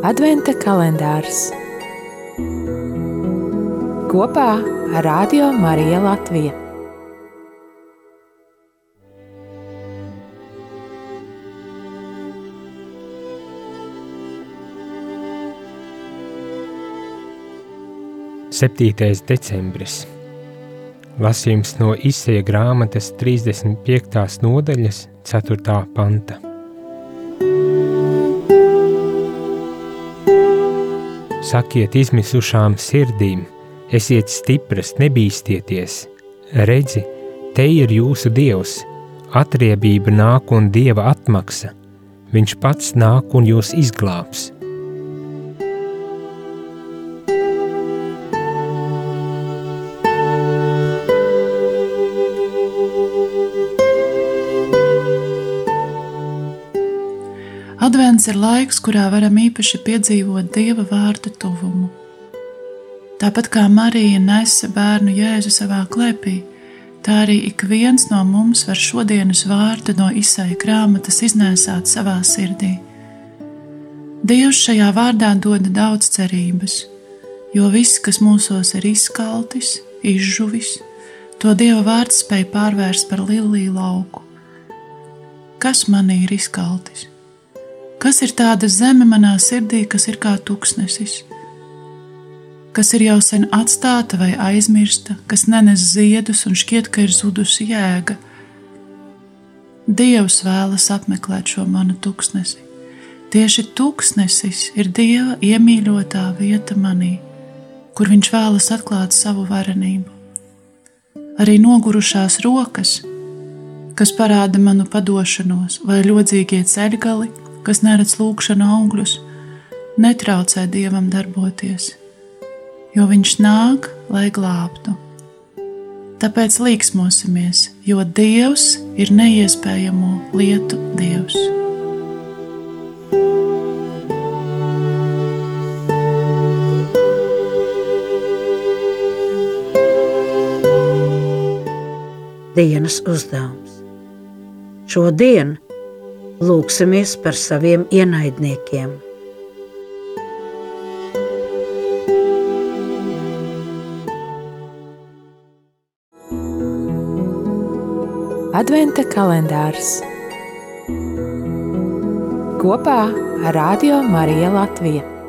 Adventa kalendārs kopā ar Radio Mariju Latviju. Septītais decembris. Lasījums no izsēja grāmatas 35. nodaļas, 4. panta. Sakiet izmisušām sirdīm, esiet stipras, nebīsties. Redzi, te ir jūsu dievs, atriebība nāk un dieva atmaksa. Viņš pats nāk un jūs izglābs. Advents ir laiks, kurā varam īpaši piedzīvot Dieva vārdu tuvumu. Tāpat kā Marija nesa bērnu Jēzu savā klēpī, tā arī ik viens no mums var šodienas vārdu no izsaja grāmatas iznēsāt savā sirdī. Dievs šajā vārdā dod daudz cerības, jo viss, kas mūsos ir izkaltis, izžuvis, to Dieva vārds spēj pārvērst par liliju lauku. Kas manī ir izkaltis? Kas ir tāda zeme manā sirdī, kas ir kā tuksnesis, kas ir jau sen atstāta vai aizmirsta, kas nenes ziedus un šķiet, ka ir zudusi jēga? Dievs vēlas apmeklēt šo manu tuksnesi. Tieši tuksnesis ir Dieva iemīļotā vieta manī, kur Viņš vēlas atklāt savu varenību. Arī nogurušās rokas, kas parāda manu padošanos, vai ļodzīgie ceļgali, kas neredz lūkšanu augļus, netraucē dievam darboties, jo viņš nāk, lai glābtu. Tāpēc līksmosimies, jo Dievs ir neiespējamo lietu Dievs. Dienas uzdevums. Šodien lūksimies par saviem ienaidniekiem. Adventa kalendārs kopā ar Radio Mariju Latviju.